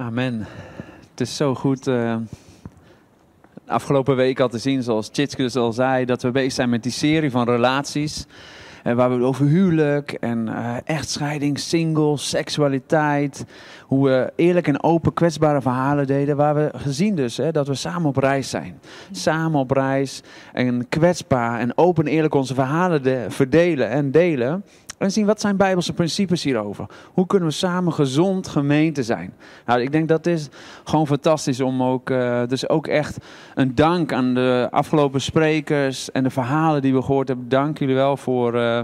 Amen. Het is zo goed uh, afgelopen week al te zien, zoals Chitske dus al zei, dat we bezig zijn met die serie van relaties. Uh, waar we over huwelijk en uh, echtscheiding, singles, seksualiteit. Hoe we eerlijk en open kwetsbare verhalen deden. Waar we gezien dus hè, dat we samen op reis zijn. Samen op reis en kwetsbaar en open en eerlijk onze verhalen de, verdelen en delen. En zien wat zijn Bijbelse principes hierover. Hoe kunnen we samen gezond gemeente zijn? Nou, ik denk dat is gewoon fantastisch om ook, uh, dus ook echt een dank aan de afgelopen sprekers en de verhalen die we gehoord hebben. Dank jullie wel voor uh,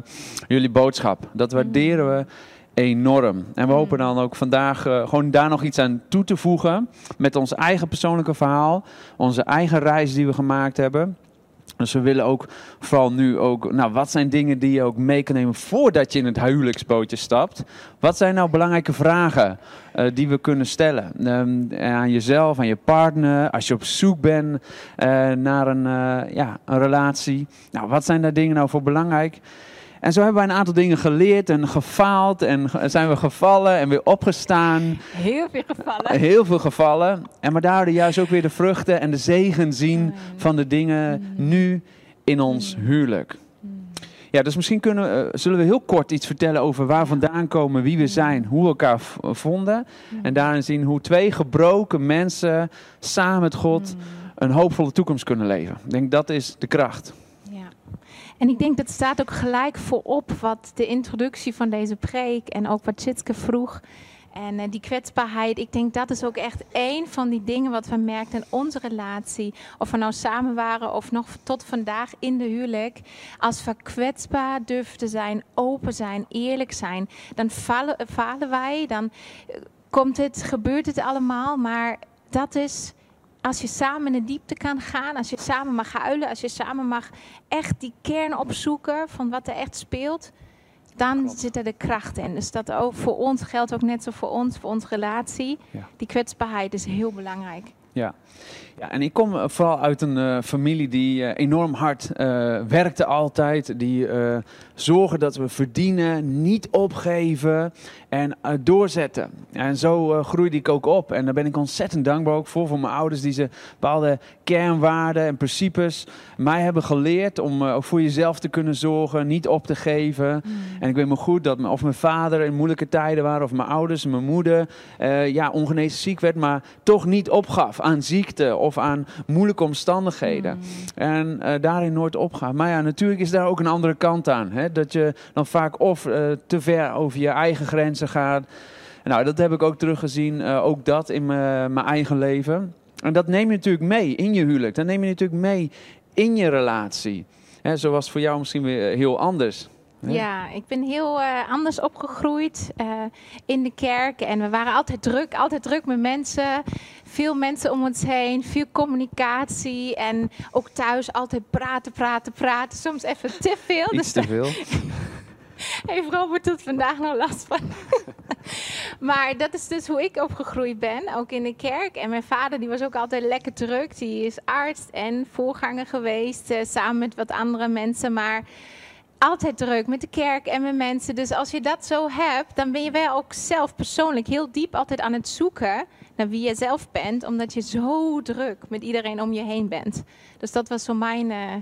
jullie boodschap. Dat waarderen we enorm. En we hopen dan ook vandaag uh, gewoon daar nog iets aan toe te voegen met ons eigen persoonlijke verhaal, onze eigen reis die we gemaakt hebben. Dus we willen ook vooral nu ook, nou wat zijn dingen die je ook mee kan nemen voordat je in het huwelijksbootje stapt? Wat zijn nou belangrijke vragen uh, die we kunnen stellen um, aan jezelf, aan je partner, als je op zoek bent uh, naar een, uh, ja, een relatie? Nou, wat zijn daar dingen nou voor belangrijk? En zo hebben wij een aantal dingen geleerd en gefaald en zijn we gevallen en weer opgestaan. Heel veel gevallen. Heel veel gevallen. En maar daardoor juist ook weer de vruchten en de zegen zien van de dingen nu in ons huwelijk. Ja, dus misschien kunnen, uh, zullen we heel kort iets vertellen over waar vandaan komen, wie we zijn, hoe we elkaar vonden. En daarin zien hoe twee gebroken mensen samen met God een hoopvolle toekomst kunnen leven. Ik denk dat is de kracht. En ik denk dat staat ook gelijk voorop wat de introductie van deze preek en ook wat Chitske vroeg. En uh, die kwetsbaarheid, ik denk dat is ook echt één van die dingen wat we merkten in onze relatie. Of we nou samen waren of nog tot vandaag in de huwelijk. Als we kwetsbaar durven te zijn, open zijn, eerlijk zijn, dan falen, wij, dan komt het, gebeurt het allemaal. Maar dat is als je samen in de diepte kan gaan, als je samen mag huilen, als je samen mag echt die kern opzoeken van wat er echt speelt, dan Klopt. zit er de kracht in. Dus dat ook voor ons geldt ook net zo voor ons, voor onze relatie. Ja. Die kwetsbaarheid is heel belangrijk. Ja. Ja, en ik kom vooral uit een uh, familie die uh, enorm hard uh, werkte altijd. Die zorgen dat we verdienen, niet opgeven en doorzetten. En zo groeide ik ook op. En daar ben ik ontzettend dankbaar ook voor, voor mijn ouders die ze bepaalde kernwaarden en principes mij hebben geleerd om ook voor jezelf te kunnen zorgen, niet op te geven. Mm. En ik weet me goed dat of mijn vader in moeilijke tijden waren, of mijn ouders, mijn moeder, ja, ongenezen ziek werd, maar toch niet opgaf aan ziekte of aan moeilijke omstandigheden. Mm. En uh, daarin nooit opgaat. Maar ja, natuurlijk is daar ook een andere kant aan. Hè? Dat je dan vaak of uh, te ver over je eigen grenzen gaat. Nou, dat heb ik ook teruggezien, uh, ook dat in mijn eigen leven. En dat neem je natuurlijk mee in je huwelijk. Dat neem je natuurlijk mee in je relatie. Hè, zo was het voor jou misschien weer heel anders. Ja, ik ben heel uh, anders opgegroeid uh, in de kerk. En we waren altijd druk, altijd druk met mensen. Veel mensen om ons heen, veel communicatie. En ook thuis altijd praten, praten, praten. Soms even te veel. Iets dus te veel. Heeft Robert tot vandaag nog last van. maar dat is dus hoe ik opgegroeid ben, ook in de kerk. En mijn vader die was ook altijd lekker druk. Die is arts en voorganger geweest, uh, samen met wat andere mensen. Maar altijd druk met de kerk en met mensen. Dus als je dat zo hebt, dan ben je wel ook zelf persoonlijk heel diep altijd aan het zoeken naar wie je zelf bent, omdat je zo druk met iedereen om je heen bent. Dus dat was zo mijn, uh,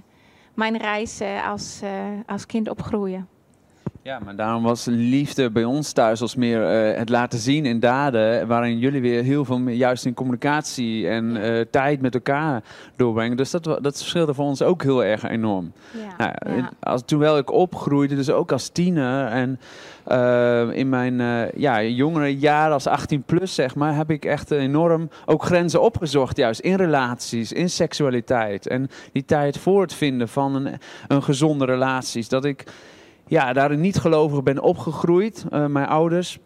mijn reis uh, als, uh, als kind opgroeien. Ja, maar daarom was liefde bij ons thuis als meer uh, het laten zien in daden, waarin jullie weer heel veel meer juist in communicatie en uh, tijd met elkaar doorbrengen. Dus dat, dat verschilde voor ons ook heel erg enorm. Ja, nou, ja. Als, terwijl ik opgroeide, dus ook als tiener en uh, in mijn ja, jongere jaren als 18 plus zeg maar, heb ik echt enorm ook grenzen opgezocht juist in relaties, in seksualiteit en die tijd voor het vinden van een, een gezonde relaties. Dat ik ja, daarin niet gelovig ben opgegroeid, uh, mijn ouders.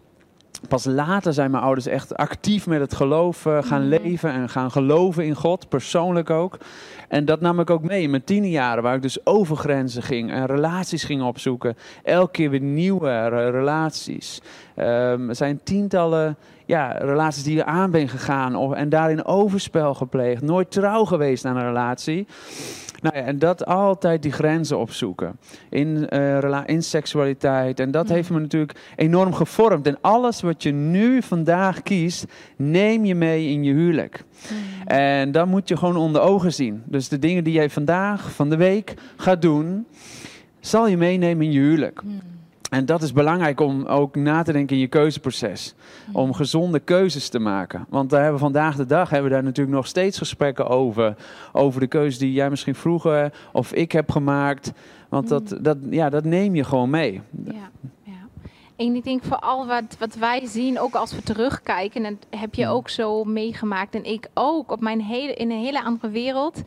Pas later zijn mijn ouders echt actief met het geloof uh, gaan mm. leven en gaan geloven in God, persoonlijk ook. En dat nam ik ook mee in mijn tiende jaren, waar ik dus over grenzen ging en relaties ging opzoeken. Elke keer weer nieuwe relaties. Um, er zijn tientallen ja, relaties die je aan bent gegaan of, en daarin overspel gepleegd. Nooit trouw geweest aan een relatie. Nou ja, en dat altijd die grenzen opzoeken in, uh, in seksualiteit. En dat Mm. heeft me natuurlijk enorm gevormd. En alles wat je nu vandaag kiest, neem je mee in je huwelijk. Mm. En dat moet je gewoon onder ogen zien. Dus de dingen die jij vandaag, van de week gaat doen, zal je meenemen in je huwelijk. Mm. En dat is belangrijk om ook na te denken in je keuzeproces. Om gezonde keuzes te maken. Want daar hebben we vandaag de dag hebben we daar natuurlijk nog steeds gesprekken over. Over de keuzes die jij misschien vroeger of ik heb gemaakt. Want dat, dat, ja, dat neem je gewoon mee. Ja. En ik denk vooral wat, wat wij zien, ook als we terugkijken, en dat heb je Ja. ook zo meegemaakt en ik ook, op mijn hele, in een hele andere wereld.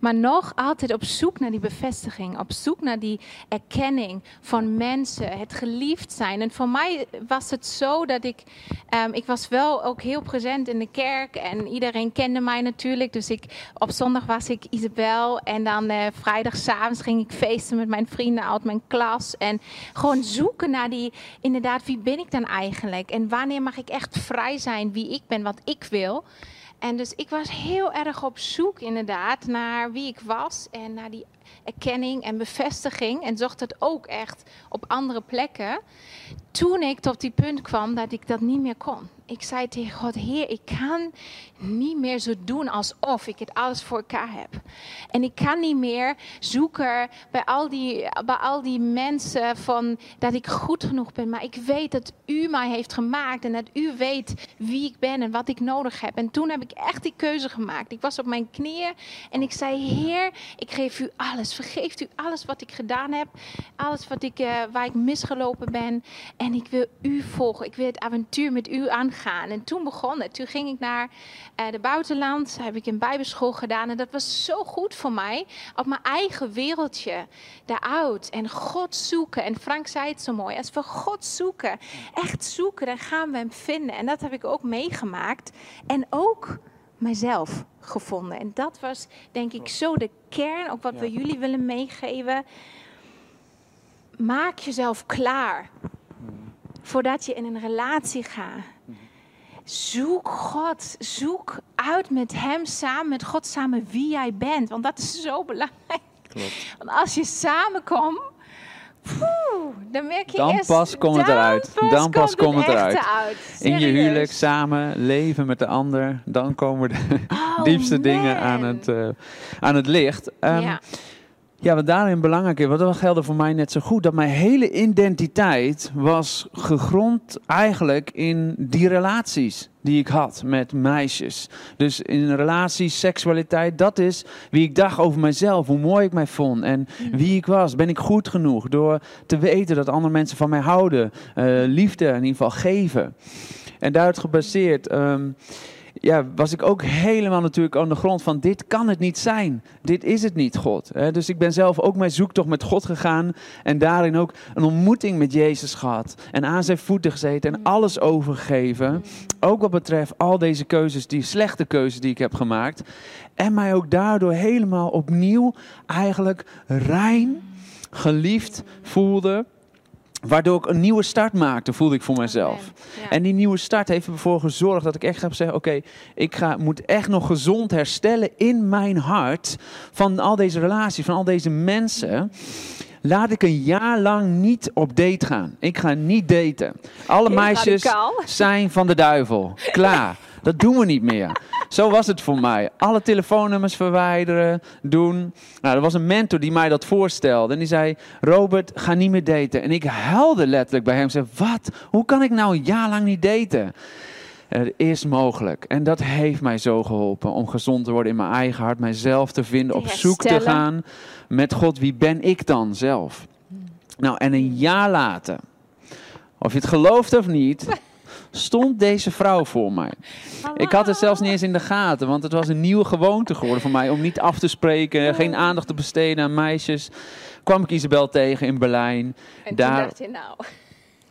Maar nog altijd op zoek naar die bevestiging, op zoek naar die erkenning van mensen, het geliefd zijn. En voor mij was het zo dat ik, ehm, ik was wel ook heel present in de kerk en iedereen kende mij natuurlijk. Dus ik, op zondag was ik Isabel en dan eh vrijdagavond ging ik feesten met mijn vrienden uit mijn klas. En gewoon zoeken naar die, inderdaad, wie ben ik dan eigenlijk? En wanneer mag ik echt vrij zijn wie ik ben, wat ik wil? En dus ik was heel erg op zoek inderdaad naar wie ik was en naar die erkenning en bevestiging. En zocht het ook echt op andere plekken. Toen ik tot die punt kwam dat ik dat niet meer kon. Ik zei tegen God, Heer, ik kan niet meer zo doen alsof ik het alles voor elkaar heb. En ik kan niet meer zoeken bij al die, bij al die mensen van dat ik goed genoeg ben. Maar ik weet dat u mij heeft gemaakt en dat u weet wie ik ben en wat ik nodig heb. En toen heb ik echt die keuze gemaakt. Ik was op mijn knieën en ik zei, Heer, ik geef u alles. Vergeeft u alles wat ik gedaan heb. Alles wat ik, eh, waar ik misgelopen ben. En ik wil u volgen. Ik wil het avontuur met u aangaan. En toen begon het. Toen ging ik naar eh de buitenland. Heb ik een bijbelschool gedaan. En dat was zo goed voor mij. Op mijn eigen wereldje. Daaruit. En God zoeken. En Frank zei het zo mooi. Als we God zoeken. Echt zoeken. Dan gaan we hem vinden. En dat heb ik ook meegemaakt. En ook mijzelf gevonden. En dat was denk ik zo de kern. Ook wat we jullie willen meegeven. Maak jezelf klaar. Voordat je in een relatie gaat. Zoek God. Zoek uit met Hem samen, met God samen wie jij bent. Want dat is zo belangrijk. Klopt. Want als je samenkomt, poeh, dan merk je Dan eerst... pas komt het eruit. Dan pas komt het eruit. uit. In je huwelijk, samen, leven met de ander. Dan komen de Oh, diepste dingen aan het, eh, aan het licht. Ehm, ja. Ja, wat daarin belangrijk is, wat dat geldt voor mij net zo goed, dat mijn hele identiteit was gegrond eigenlijk in die relaties die ik had met meisjes. Dus in een relatie, seksualiteit, dat is wie ik dacht over mezelf, hoe mooi ik mij vond en wie ik was. Ben ik goed genoeg door te weten dat andere mensen van mij houden, eh, liefde in ieder geval geven. En daaruit gebaseerd. ehm, ja, was ik ook helemaal natuurlijk aan de grond van dit kan het niet zijn. Dit is het niet, God. Dus ik ben zelf ook mijn zoektocht met God gegaan en daarin ook een ontmoeting met Jezus gehad. En aan zijn voeten gezeten en alles overgegeven. Ook wat betreft al deze keuzes, die slechte keuzes die ik heb gemaakt. En mij ook daardoor helemaal opnieuw eigenlijk rein, geliefd voelde. Waardoor ik een nieuwe start maakte, voelde ik voor mezelf. Ja. En die nieuwe start heeft ervoor gezorgd dat ik echt heb gezegd: Oké, ik ga, moet echt nog gezond herstellen in mijn hart. Van al deze relaties, van al deze mensen. Laat ik een jaar lang niet op date gaan. Ik ga niet daten. Alle Heel meisjes radicaal. zijn van de duivel. Klaar. Dat doen we niet meer. Zo was het voor mij. Alle telefoonnummers verwijderen, doen. Nou, er was een mentor die mij dat voorstelde. En die zei, Robert, ga niet meer daten. En ik huilde letterlijk bij hem. Zei, wat? Hoe kan ik nou een jaar lang niet daten? Het is mogelijk. En dat heeft mij zo geholpen om gezond te worden in mijn eigen hart. Mijzelf te vinden, op zoek te gaan met God. Wie ben ik dan zelf? Nou, en een jaar later, of je het gelooft of niet, stond deze vrouw voor mij. Ik had het zelfs niet eens in de gaten, want het was een nieuwe gewoonte geworden voor mij om niet af te spreken, geen aandacht te besteden aan meisjes. Kwam ik Isabel tegen in Berlijn, En toen daar dacht je nou...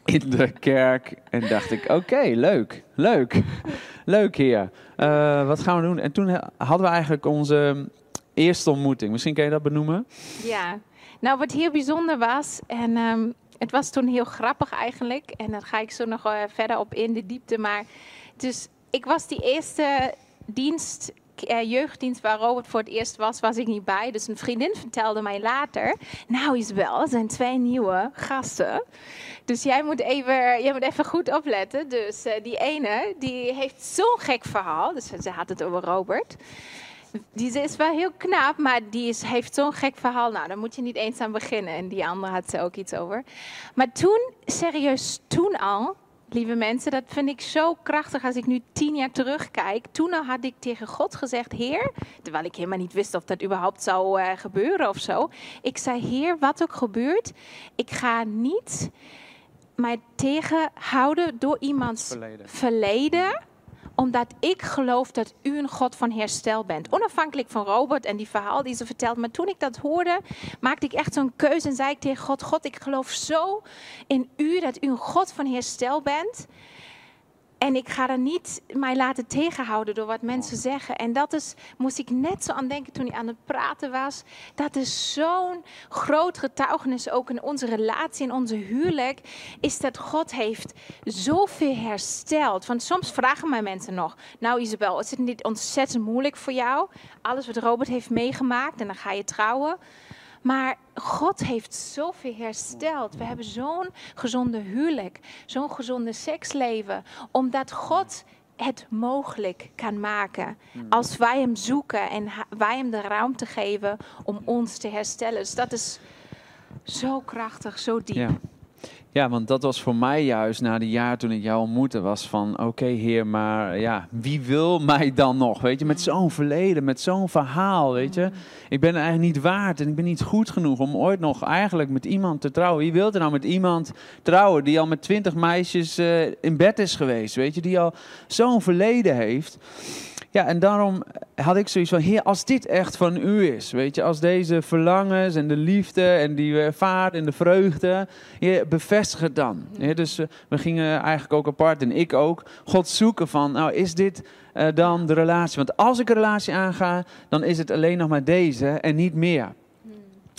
in de kerk, en dacht ik: oké, leuk, leuk, leuk hier. Eh, wat gaan we doen? En toen hadden we eigenlijk onze eerste ontmoeting. Misschien kan je dat benoemen? Ja, nou wat heel bijzonder was, en ehm, het was toen heel grappig eigenlijk, en daar ga ik zo nog eh, verder op in de diepte, maar Dus ik was die eerste dienst, uh, jeugddienst waar Robert voor het eerst was, was ik niet bij. Dus een vriendin vertelde mij later, nou Isabel, er zijn twee nieuwe gasten. Dus jij moet even, jij moet even goed opletten. Dus uh, die ene, die heeft zo'n gek verhaal. Dus ze had het over Robert. Die is wel heel knap, maar die is, heeft zo'n gek verhaal. Nou, daar moet je niet eens aan beginnen. En die andere had ze ook iets over. Maar toen, serieus, toen al, lieve mensen, dat vind ik zo krachtig als ik nu tien jaar terugkijk. Toen al had ik tegen God gezegd, Heer, terwijl ik helemaal niet wist of dat überhaupt zou uh, gebeuren of zo. Ik zei, Heer, wat ook gebeurt, ik ga niet mij tegenhouden door iemands verleden. verleden omdat ik geloof dat u een God van herstel bent. Onafhankelijk van Robert en die verhaal die ze vertelt. Maar toen ik dat hoorde, maakte ik echt zo'n keuze en zei ik tegen God: God, ik geloof zo in u dat u een God van herstel bent. En ik ga er niet mij laten tegenhouden door wat mensen zeggen. En dat is, moest ik net zo aan denken toen hij aan het praten was. Dat is zo'n groot getuigenis ook in onze relatie, in onze huwelijk. Is dat God heeft zoveel hersteld. Want soms vragen mij mensen nog. Nou Isabel, is het niet ontzettend moeilijk voor jou? Alles wat Robert heeft meegemaakt en dan ga je trouwen. Maar God heeft zoveel hersteld. We hebben zo'n gezonde huwelijk, zo'n gezonde seksleven. Omdat God het mogelijk kan maken. Hmm. Als wij Hem zoeken en wij Hem de ruimte geven om ons te herstellen. Dus dat is zo krachtig, zo diep. Ja. Ja, want dat was voor mij juist na die jaar toen ik jou ontmoette, was van oké heer, maar ja, wie wil mij dan nog? Weet je, met zo'n verleden, met zo'n verhaal, weet je. Ik ben eigenlijk niet waard en ik ben niet goed genoeg om ooit nog eigenlijk met iemand te trouwen. Wie wil er nou met iemand trouwen die al met twintig meisjes uh, in bed is geweest, weet je, die al zo'n verleden heeft. Ja, en daarom had ik zoiets van, heer, als dit echt van u is, weet je, als deze verlangens en de liefde en die we ervaren en de vreugde, heer, bevestig het dan. dus uh, we gingen eigenlijk ook apart en ik ook, God zoeken van, nou is dit uh, dan de relatie? Want als ik een relatie aanga, dan is het alleen nog maar deze en niet meer.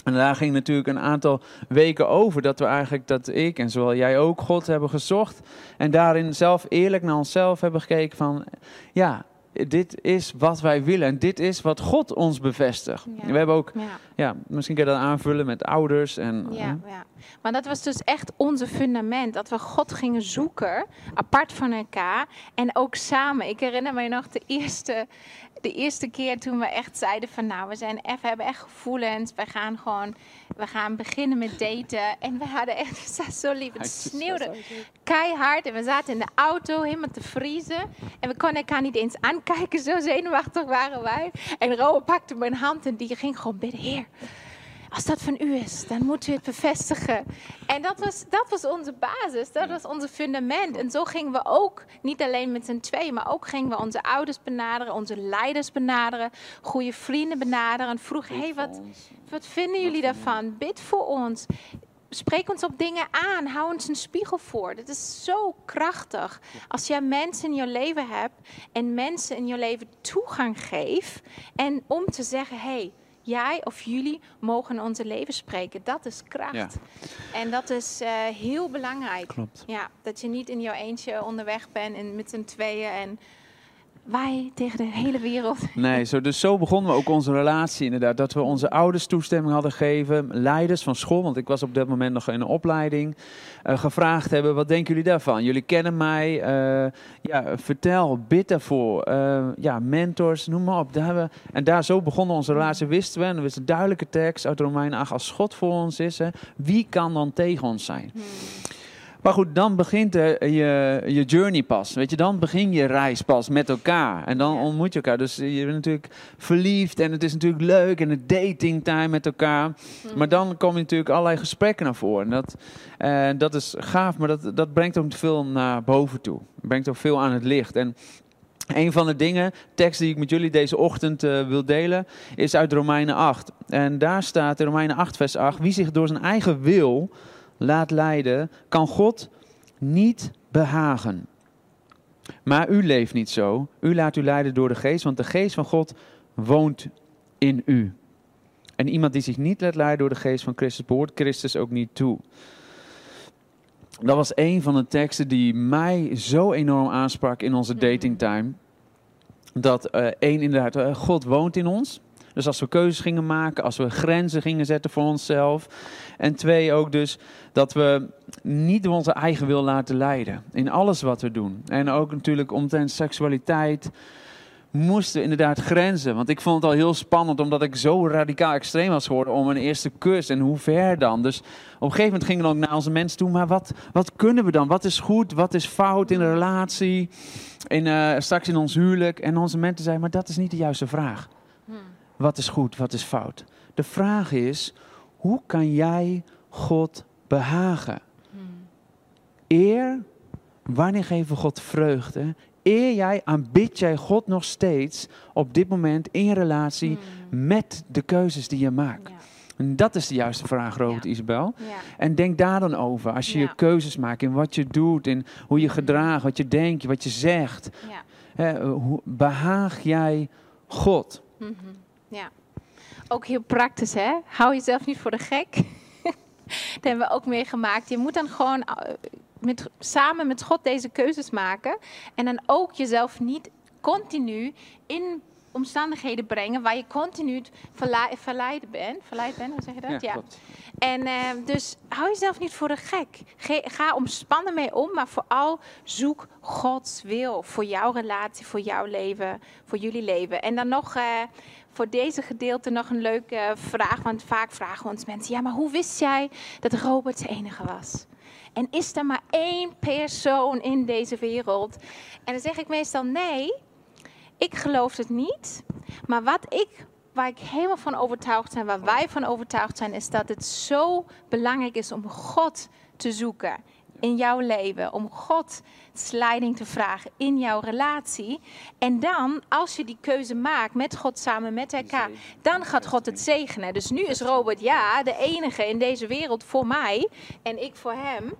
En daar ging natuurlijk een aantal weken over dat we eigenlijk, dat ik en zowel jij ook, God hebben gezocht. En daarin zelf eerlijk naar onszelf hebben gekeken van, ja, dit is wat wij willen en dit is wat God ons bevestigt. We hebben ook, ja. misschien kun je dat aanvullen met ouders. En, ja, ja, maar dat was dus echt onze fundament. Dat we God gingen zoeken, apart van elkaar en ook samen. Ik herinner me nog de eerste de eerste keer toen we echt zeiden van nou, we zijn even, hebben echt gevoelens. We gaan gewoon, we gaan beginnen met daten. En we hadden echt, het zo lief, het sneeuwde keihard. En we zaten in de auto helemaal te vriezen. En we konden elkaar niet eens aankijken, zo zenuwachtig waren wij. En Roa pakte mijn hand en die ging gewoon bidden, heer als dat van u is, dan moet u het bevestigen. En dat was, dat was onze basis, dat was onze fundament. En zo gingen we ook, niet alleen met z'n tweeën, maar ook gingen we onze ouders benaderen, onze leiders benaderen, goede vrienden benaderen. En vroeg, hé, hey, wat, wat vinden jullie daarvan? Bid voor ons. Spreek ons op dingen aan. Hou ons een spiegel voor. Dat is zo krachtig. Als jij mensen in je leven hebt en mensen in je leven toegang geeft. En om te zeggen: hé, hey, jij of jullie mogen onze leven spreken. Dat is kracht. En dat is uh, heel belangrijk. Klopt. Ja, dat je niet in jouw eentje onderweg bent en met z'n tweeën en wij tegen de hele wereld. Nee, zo, dus zo begonnen we ook onze relatie inderdaad. Dat we onze ouders toestemming hadden gegeven, leiders van school, want ik was op dat moment nog in een opleiding, uh, gevraagd hebben, wat denken jullie daarvan? Jullie kennen mij, uh, ja, vertel, bid daarvoor, uh, ja, mentors, noem maar op. Daar hebben, en daar zo begonnen onze relatie, wisten we, en er een duidelijke tekst uit Romein 8, als God voor ons is, hè, wie kan dan tegen ons zijn? Hmm. Maar goed, dan begint je, je journey pas. Weet je, dan begin je reis pas met elkaar. En dan ontmoet je elkaar. Dus je bent natuurlijk verliefd en het is natuurlijk leuk en het dating time met elkaar. Mhm. Maar dan komen natuurlijk allerlei gesprekken naar voren. En dat, uh, dat is gaaf, maar dat, dat brengt ook veel naar boven toe. Brengt ook veel aan het licht. En een van de dingen, tekst die ik met jullie deze ochtend uh, wil delen, is uit Romeinen 8. En daar staat in Romeinen 8, vers 8: Wie zich door zijn eigen wil laat leiden, kan God niet behagen. Maar u leeft niet zo. U laat u leiden door de geest, want de geest van God woont in u. En iemand die zich niet laat leiden door de geest van Christus, behoort Christus ook niet toe. dat was een van de teksten die mij zo enorm aansprak in onze Mhm. datingtime. Dat eh, één, inderdaad, eh, God woont in ons. Dus als we keuzes gingen maken, als we grenzen gingen zetten voor onszelf. En twee, ook dus dat we niet door onze eigen wil laten leiden. In alles wat we doen. En ook natuurlijk omtrent seksualiteit moesten inderdaad grenzen. Want ik vond het al heel spannend, omdat ik zo radicaal extreem was geworden om een eerste kus. En hoe ver dan? Dus op een gegeven moment gingen we ook naar onze mensen toe. Maar wat, wat kunnen we dan? Wat is goed? Wat is fout in een relatie? In, eh, straks in ons huwelijk. En onze mensen zeiden, maar dat is niet de juiste vraag. Wat is goed? Wat is fout? De vraag is, hoe kan jij God behagen? Eer, wanneer geven we God vreugde? Eer jij, aanbid jij God nog steeds op dit moment in relatie met de keuzes die je maakt? Ja. En dat is de juiste vraag, Robert Ja. Isabel. Ja. En denk daar dan over. Als je je keuzes maakt in wat je doet, in hoe je gedraagt, wat je denkt, wat je zegt. Ja. Hè, hoe behaag jij God? Mhm. Ja. Ook heel praktisch, hè? Hou jezelf niet voor de gek. Dat hebben we ook meegemaakt. Je moet dan gewoon eh, met, samen met God deze keuzes maken. En dan ook jezelf niet continu in omstandigheden brengen waar je continu verla- verleid bent. Verleid bent, hoe zeg je dat? Ja. klopt. En eh, dus hou jezelf niet voor de gek. Ge- ga omspannen mee om, maar vooral zoek Gods wil voor jouw relatie, voor jouw leven, voor jullie leven. En dan nog eh, voor deze gedeelte nog een leuke vraag, want vaak vragen ons mensen: ja, maar hoe wist jij dat Robert de enige was? En is er maar één persoon in deze wereld? En dan zeg ik meestal nee. Ik geloof het niet. Maar wat ik, waar ik helemaal van overtuigd ben, waar wij van overtuigd zijn, is dat het zo belangrijk is om God te zoeken in jouw leven. Om God leiding te vragen in jouw relatie. En dan, als je die keuze maakt met God samen met elkaar, dan gaat God het zegenen. Dus nu is Robert, ja, de enige in deze wereld voor mij en ik voor hem.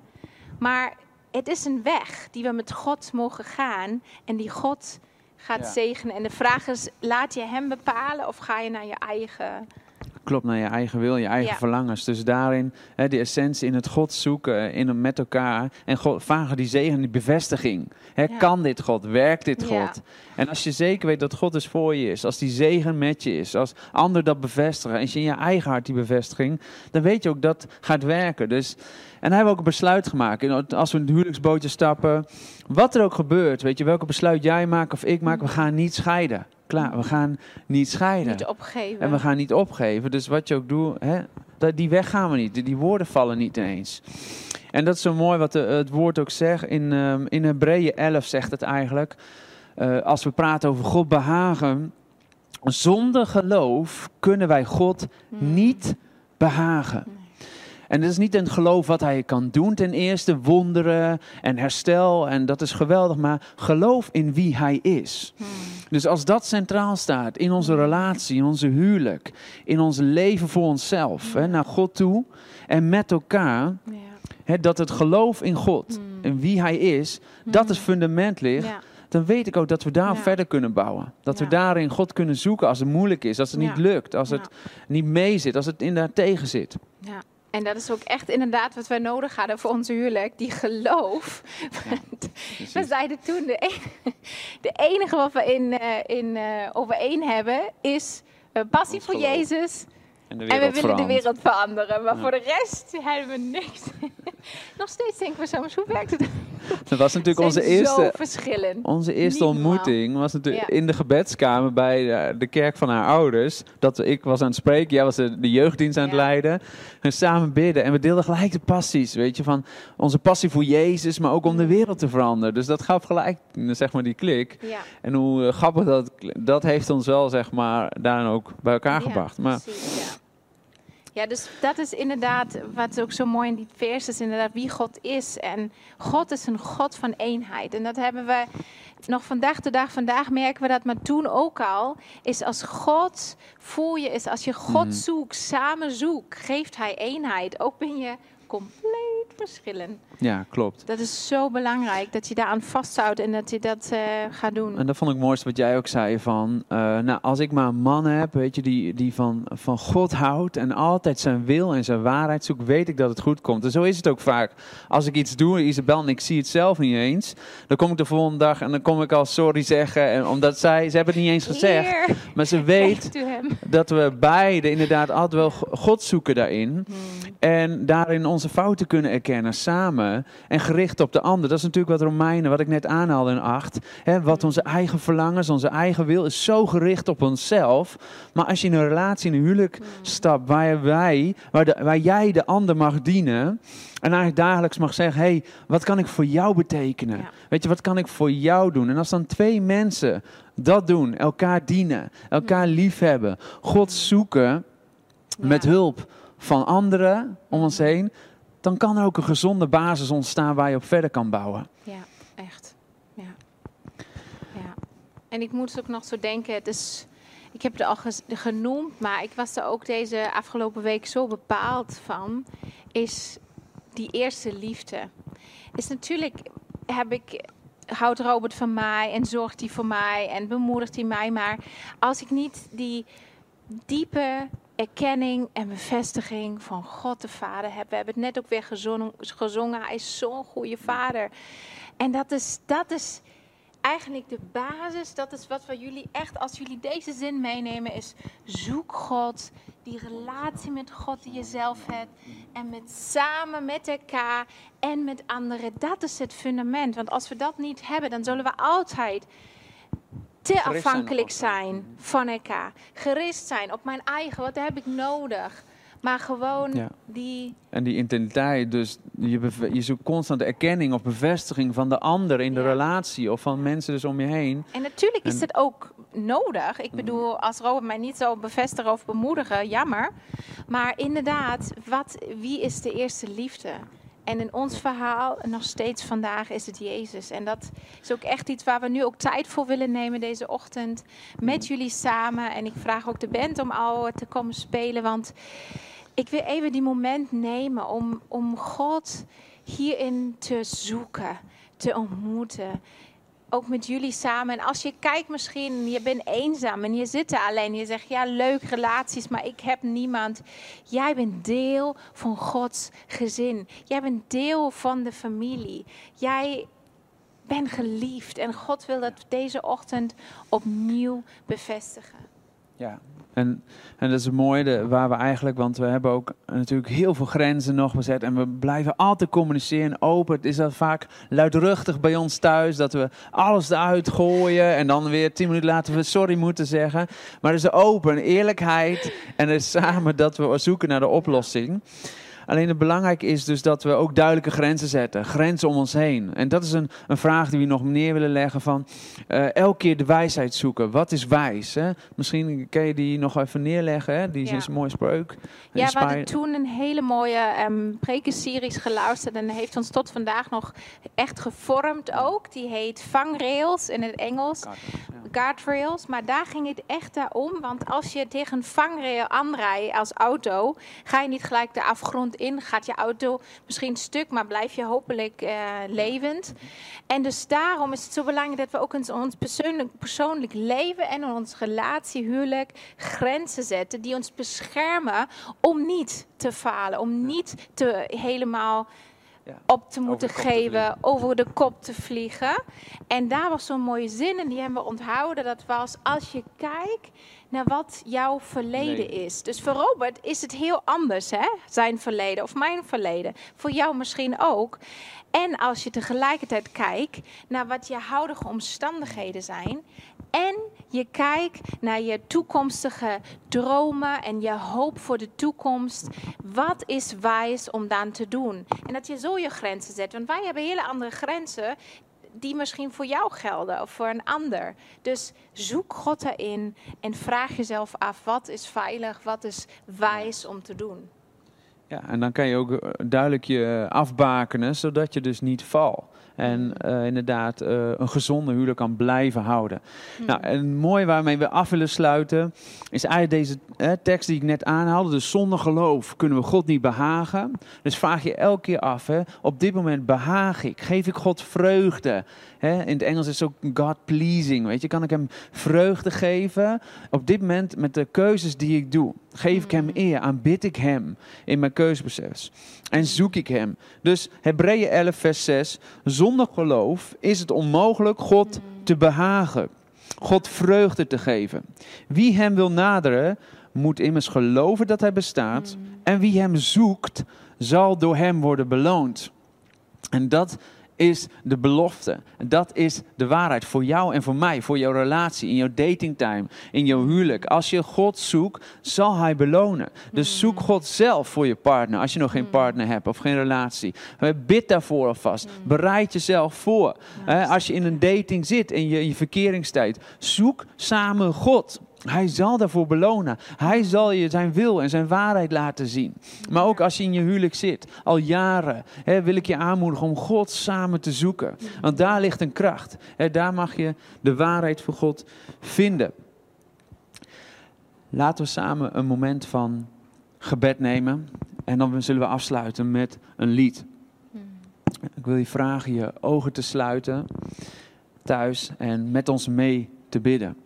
Maar het is een weg die we met God mogen gaan en die God gaat Ja. zegenen. En de vraag is, laat je hem bepalen of ga je naar je eigen... Klopt, naar je eigen wil, je eigen Ja. verlangens. Dus daarin, hè, die essentie in het God zoeken, in het met elkaar. En God, vragen die zegen, die bevestiging. Hè, Ja. Kan dit God? Werkt dit Ja. God? En als je zeker weet dat God dus voor je is, als die zegen met je is, als anderen dat bevestigen, als je in je eigen hart die bevestiging, dan weet je ook dat gaat werken. Dus, en hij hebben we ook een besluit gemaakt. En Als we in het huwelijksbootje stappen, wat er ook gebeurt, weet je, welke besluit jij maakt of ik maak, we gaan niet scheiden. Klaar, we gaan niet scheiden. Niet opgeven. En we gaan niet opgeven. Dus wat je ook doet, hè, die weg gaan we niet. Die- woorden vallen niet ineens. En dat is zo mooi wat de- het woord ook zegt. In, ehm in Hebreeën 11 zegt het eigenlijk. eh, als we praten over God behagen. Zonder geloof kunnen wij God Hmm. niet behagen. En het is niet een geloof wat hij kan doen ten eerste. Wonderen en herstel. En dat is geweldig. Maar geloof in wie hij is. Hmm. Dus als dat centraal staat in onze relatie, in onze huwelijk, in ons leven voor onszelf, hè, naar God toe en met elkaar, Ja. hè, dat het geloof in God Hmm. en wie Hij is, dat als fundament ligt, Ja. dan weet ik ook dat we daar Ja. verder kunnen bouwen. Dat Ja. we daarin God kunnen zoeken als het moeilijk is, als het niet lukt, als het niet mee zit, als het inderdaad tegen zit. Ja. En dat is ook echt inderdaad wat wij nodig hadden voor ons huwelijk. Die geloof. Want we zeiden toen, de enige, de enige wat we in, eh, in, eh, overeen hebben is eh, passie voor. Jezus. En, de En we willen de wereld veranderen. Maar Ja. voor de rest hebben we niks. Nog steeds denken we soms, hoe werkt het? Dat was natuurlijk onze eerste. Onze eerste Niet ontmoeting was natuurlijk Ja. in de gebedskamer bij de, de kerk van haar ouders. Dat ik was aan het spreken, jij was de, de jeugddienst aan het Ja. leiden. En samen bidden. En we deelden gelijk de passies, weet je, van onze passie voor Jezus, maar ook om de Mm. wereld te veranderen. Dus dat gaf gelijk, zeg maar, die klik. Ja. En hoe eh, grappig dat, dat heeft ons wel, zeg maar, daarin ook bij elkaar gebracht. Maar precies, ja. Dus dat is inderdaad wat ook zo mooi in die vers is, inderdaad wie God is. En God is een God van eenheid. En dat hebben we nog vandaag de dag, vandaag merken we dat, maar toen ook al, is als God voor je is, als je God Mhm. zoekt, samen zoekt, geeft Hij eenheid. Ook ben je compleet verschillen. Ja, klopt. Dat is zo belangrijk dat je daaraan vasthoudt en dat je dat uh, gaat doen. En dat vond ik het mooiste wat jij ook zei van, uh, nou als ik maar een man heb, weet je, die, die van, van God houdt en altijd zijn wil en zijn waarheid zoekt, weet ik dat het goed komt. En zo is het ook vaak. Als ik iets doe, Isabel, en ik zie het zelf niet eens, dan kom ik de volgende dag en dan kom ik al sorry zeggen. En omdat zij, ze hebben het niet eens gezegd, Heer, maar ze weet dat we beide inderdaad altijd wel God zoeken daarin. Hmm. En daarin onze fouten kunnen erkennen samen en gericht op de ander. Dat is natuurlijk wat Romeinen, wat ik net aanhaalde in acht. Hè, wat onze eigen verlangens, onze eigen wil is zo gericht op onszelf. Maar als je in een relatie, in een huwelijk hmm. stapt waar, wij, waar, de, waar jij de ander mag dienen. En eigenlijk dagelijks mag zeggen: hé, hey, wat kan ik voor jou betekenen? Weet je, wat kan ik voor jou doen? En als dan twee mensen dat doen, elkaar dienen, elkaar liefhebben, God zoeken met hulp van anderen om ons heen, dan kan er ook een gezonde basis ontstaan waar je op verder kan bouwen. Ja, echt. Ja. ja. En ik moet ook nog zo denken, het is, ik heb het al genoemd, maar ik was er ook deze afgelopen week zo bepaald van, is die eerste liefde. Is natuurlijk, heb ik houdt Robert van mij en zorgt hij voor mij en bemoedigt hij mij. Maar als ik niet die diepe erkenning en bevestiging van God de Vader heb. We hebben het net ook weer gezongen. gezongen. Hij is zo'n goede vader. En dat is, dat is eigenlijk de basis. Dat is wat we jullie echt, als jullie deze zin meenemen, is zoek God. Die relatie met God die je zelf hebt. En met samen met elkaar en met anderen. Dat is het fundament. Want als we dat niet hebben, dan zullen we altijd te afhankelijk zijn van elkaar. Gerust zijn op mijn eigen, wat heb ik nodig? Maar gewoon die. En die intensiteit, dus je, je zoekt constant erkenning of bevestiging van de ander in de relatie of van mensen dus om je heen. En natuurlijk is het ook nodig. Ik bedoel, als Robert mij niet zou bevestigen of bemoedigen, jammer. Maar inderdaad, wat, wie is de eerste liefde? En in ons verhaal, nog steeds vandaag, is het Jezus. En dat is ook echt iets waar we nu ook tijd voor willen nemen deze ochtend. Met mm. jullie samen. En ik vraag ook de band om al te komen spelen. Want ik wil even die moment nemen om, om God hierin te zoeken, te ontmoeten ook met jullie samen. En als je kijkt misschien, je bent eenzaam en je zit er alleen. Je zegt, ja, leuk relaties, maar ik heb niemand. Jij bent deel van Gods gezin. Jij bent deel van de familie. Jij bent geliefd. En God wil dat deze ochtend opnieuw bevestigen. Ja, en, en dat is mooi, de, waar we eigenlijk, want we hebben ook natuurlijk heel veel grenzen nog gezet. En we blijven altijd communiceren open. Het is dat vaak luidruchtig bij ons thuis, dat we alles eruit gooien. En dan weer tien minuten later we sorry moeten zeggen. Maar er is open, eerlijkheid en er is samen dat we zoeken naar de oplossing. Alleen het belangrijk is dus dat we ook duidelijke grenzen zetten. Grenzen om ons heen. En dat is een, een vraag die we nog neer willen leggen van uh, elke keer de wijsheid zoeken. Wat is wijs? Hè? Misschien kan je die nog even neerleggen. Hè? Die is een mooie spreuk. Ja, we hadden toen een hele mooie um, prekenseries geluisterd. En heeft ons tot vandaag nog echt gevormd ook. Die heet Vangrails in het Engels. Guardrails. Maar daar ging het echt om. Want als je tegen een vangrail aanrijdt als auto, ga je niet gelijk de afgrond in, gaat je auto misschien stuk, maar blijf je hopelijk uh, levend. En dus daarom is het zo belangrijk dat we ook in ons persoonlijk, persoonlijk leven en in ons relatie, huwelijk, grenzen zetten die ons beschermen om niet te falen, om niet te helemaal op te moeten geven, over de kop te vliegen. En daar was zo'n mooie zin en die hebben we onthouden. Dat was als je kijkt naar wat jouw verleden is. Dus voor Robert is het heel anders, hè? zijn verleden of mijn verleden. Voor jou misschien ook. En als je tegelijkertijd kijkt naar wat je huidige omstandigheden zijn. En je kijkt naar je toekomstige dromen en je hoop voor de toekomst. Wat is wijs om dan te doen? En dat je zo je grenzen zet. Want wij hebben hele andere grenzen die misschien voor jou gelden of voor een ander. Dus zoek God erin en vraag jezelf af: wat is veilig, wat is wijs om te doen? Ja, en dan kan je ook eh, duidelijk je afbakenen, zodat je dus niet valt. En uh, inderdaad uh, een gezonde huwelijk kan blijven houden. Mm. Nou, en mooi waarmee we af willen sluiten, is eigenlijk deze eh, tekst die ik net aanhaalde. Dus zonder geloof kunnen we God niet behagen. Dus vraag je elke keer af, hè, op dit moment behaag ik, geef ik God vreugde. Hè? In het Engels is het ook God pleasing, weet je. Kan ik hem vreugde geven op dit moment met de keuzes die ik doe. Geef ik hem mm. eer, aanbid ik hem in mijn keuzeproces. En zoek ik hem. Dus Hebreeën 11 vers 6, zonder geloof is het onmogelijk God te behagen. God vreugde te geven. Wie hem wil naderen, moet immers geloven dat hij bestaat. En wie hem zoekt, zal door hem worden beloond. En dat is de belofte. Dat is de waarheid voor jou en voor mij, voor jouw relatie, in jouw datingtime, in jouw huwelijk. Als je God zoekt, zal Hij belonen. Dus mm. zoek God zelf voor je partner, als je nog geen mm. partner hebt of geen relatie. Bid daarvoor alvast. Mm. Bereid jezelf voor. Als je in een dating zit, in je, in je verkeringstijd, zoek samen God. Hij zal daarvoor belonen. Hij zal je zijn wil en zijn waarheid laten zien. Maar ook als je in je huwelijk zit, al jaren, hè, wil ik je aanmoedigen om God samen te zoeken. Want daar ligt een kracht. Daar mag je de waarheid voor God vinden. Laten we samen een moment van gebed nemen. En dan zullen we afsluiten met een lied. Ik wil je vragen je ogen te sluiten thuis en met ons mee te bidden.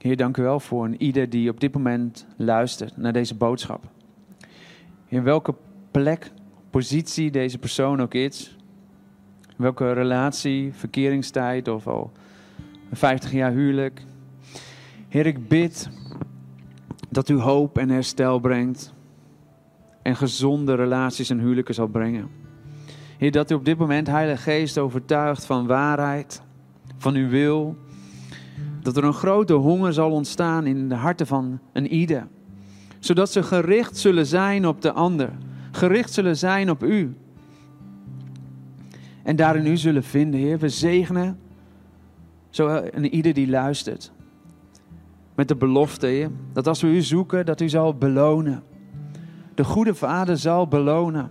Heer, dank u wel voor een ieder die op dit moment luistert naar deze boodschap. In welke plek, positie deze persoon ook is, welke relatie, verkeringstijd of al 50 jaar huwelijk. Heer, ik bid dat u hoop en herstel brengt en gezonde relaties en huwelijken zal brengen. Heer, dat u op dit moment, Heilige Geest, overtuigt van waarheid, van uw wil dat er een grote honger zal ontstaan in de harten van een ieder. Zodat ze gericht zullen zijn op de ander. Gericht zullen zijn op u. En daarin u zullen vinden, Heer. We zegenen zo een ieder die luistert. Met de belofte, Heer, dat als we u zoeken, dat u zal belonen. De goede Vader zal belonen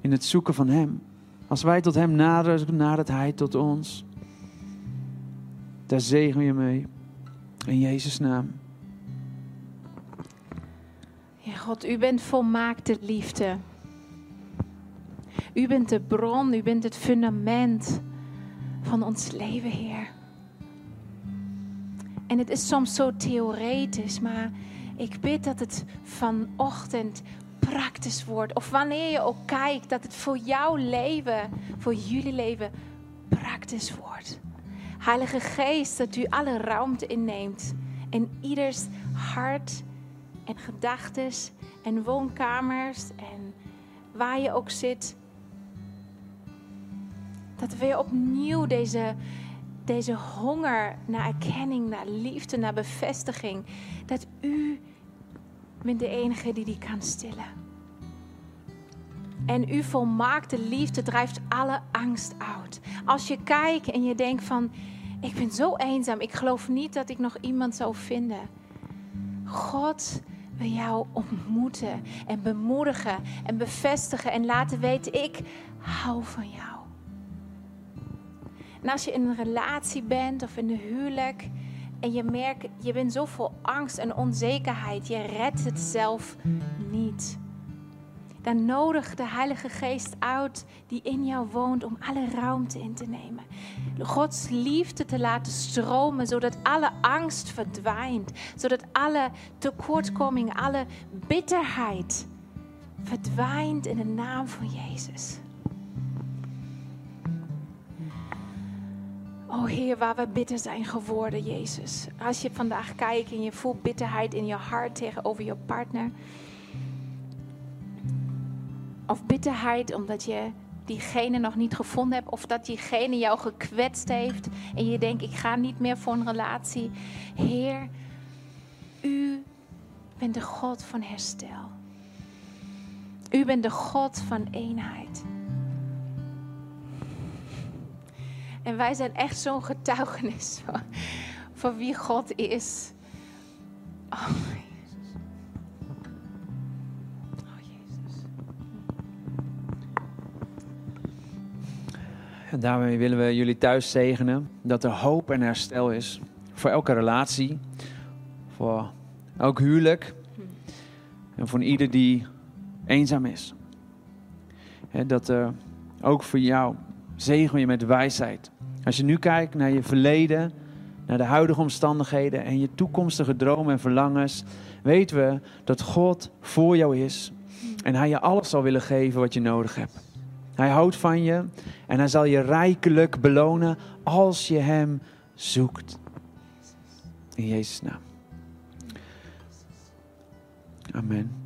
in het zoeken van Hem. Als wij tot Hem naderen, nadert Hij tot ons. Daar zegen je mee. In Jezus' naam. Ja, God, u bent volmaakte liefde. U bent de bron, u bent het fundament van ons leven, Heer. En het is soms zo theoretisch, maar ik bid dat het vanochtend praktisch wordt. Of wanneer je ook kijkt, dat het voor jouw leven, voor jullie leven, praktisch wordt. Heilige Geest, dat u alle ruimte inneemt in ieders hart en gedachtes en woonkamers en waar je ook zit. Dat we opnieuw deze, deze honger naar erkenning, naar liefde, naar bevestiging, dat u bent de enige die die kan stillen. En uw volmaakte liefde drijft alle angst uit. Als je kijkt en je denkt van, ik ben zo eenzaam. Ik geloof niet dat ik nog iemand zou vinden. God wil jou ontmoeten en bemoedigen en bevestigen en laten weten, ik hou van jou. En als je in een relatie bent of in een huwelijk en je merkt, je bent zo vol angst en onzekerheid, je redt het zelf niet dan nodig de Heilige Geest uit die in jou woont om alle ruimte in te nemen. Gods liefde te laten stromen, zodat alle angst verdwijnt, zodat alle tekortkoming, alle bitterheid verdwijnt in de naam van Jezus. Oh Heer, waar we bitter zijn geworden, Jezus. Als je vandaag kijkt en je voelt bitterheid in je hart tegenover je partner of bitterheid omdat je diegene nog niet gevonden hebt of dat diegene jou gekwetst heeft en je denkt ik ga niet meer voor een relatie. Heer, u bent de God van herstel. U bent de God van eenheid. En wij zijn echt zo'n getuigenis van, wie God is. Oh, daarmee willen we jullie thuis zegenen dat er hoop en herstel is voor elke relatie, voor elk huwelijk en voor ieder die eenzaam is. Dat er ook voor jou zegen je met wijsheid. Als je nu kijkt naar je verleden, naar de huidige omstandigheden en je toekomstige dromen en verlangens, weten we dat God voor jou is en Hij je alles zal willen geven wat je nodig hebt. Hij houdt van je en Hij zal je rijkelijk belonen als je Hem zoekt. In Jezus' naam. Amen.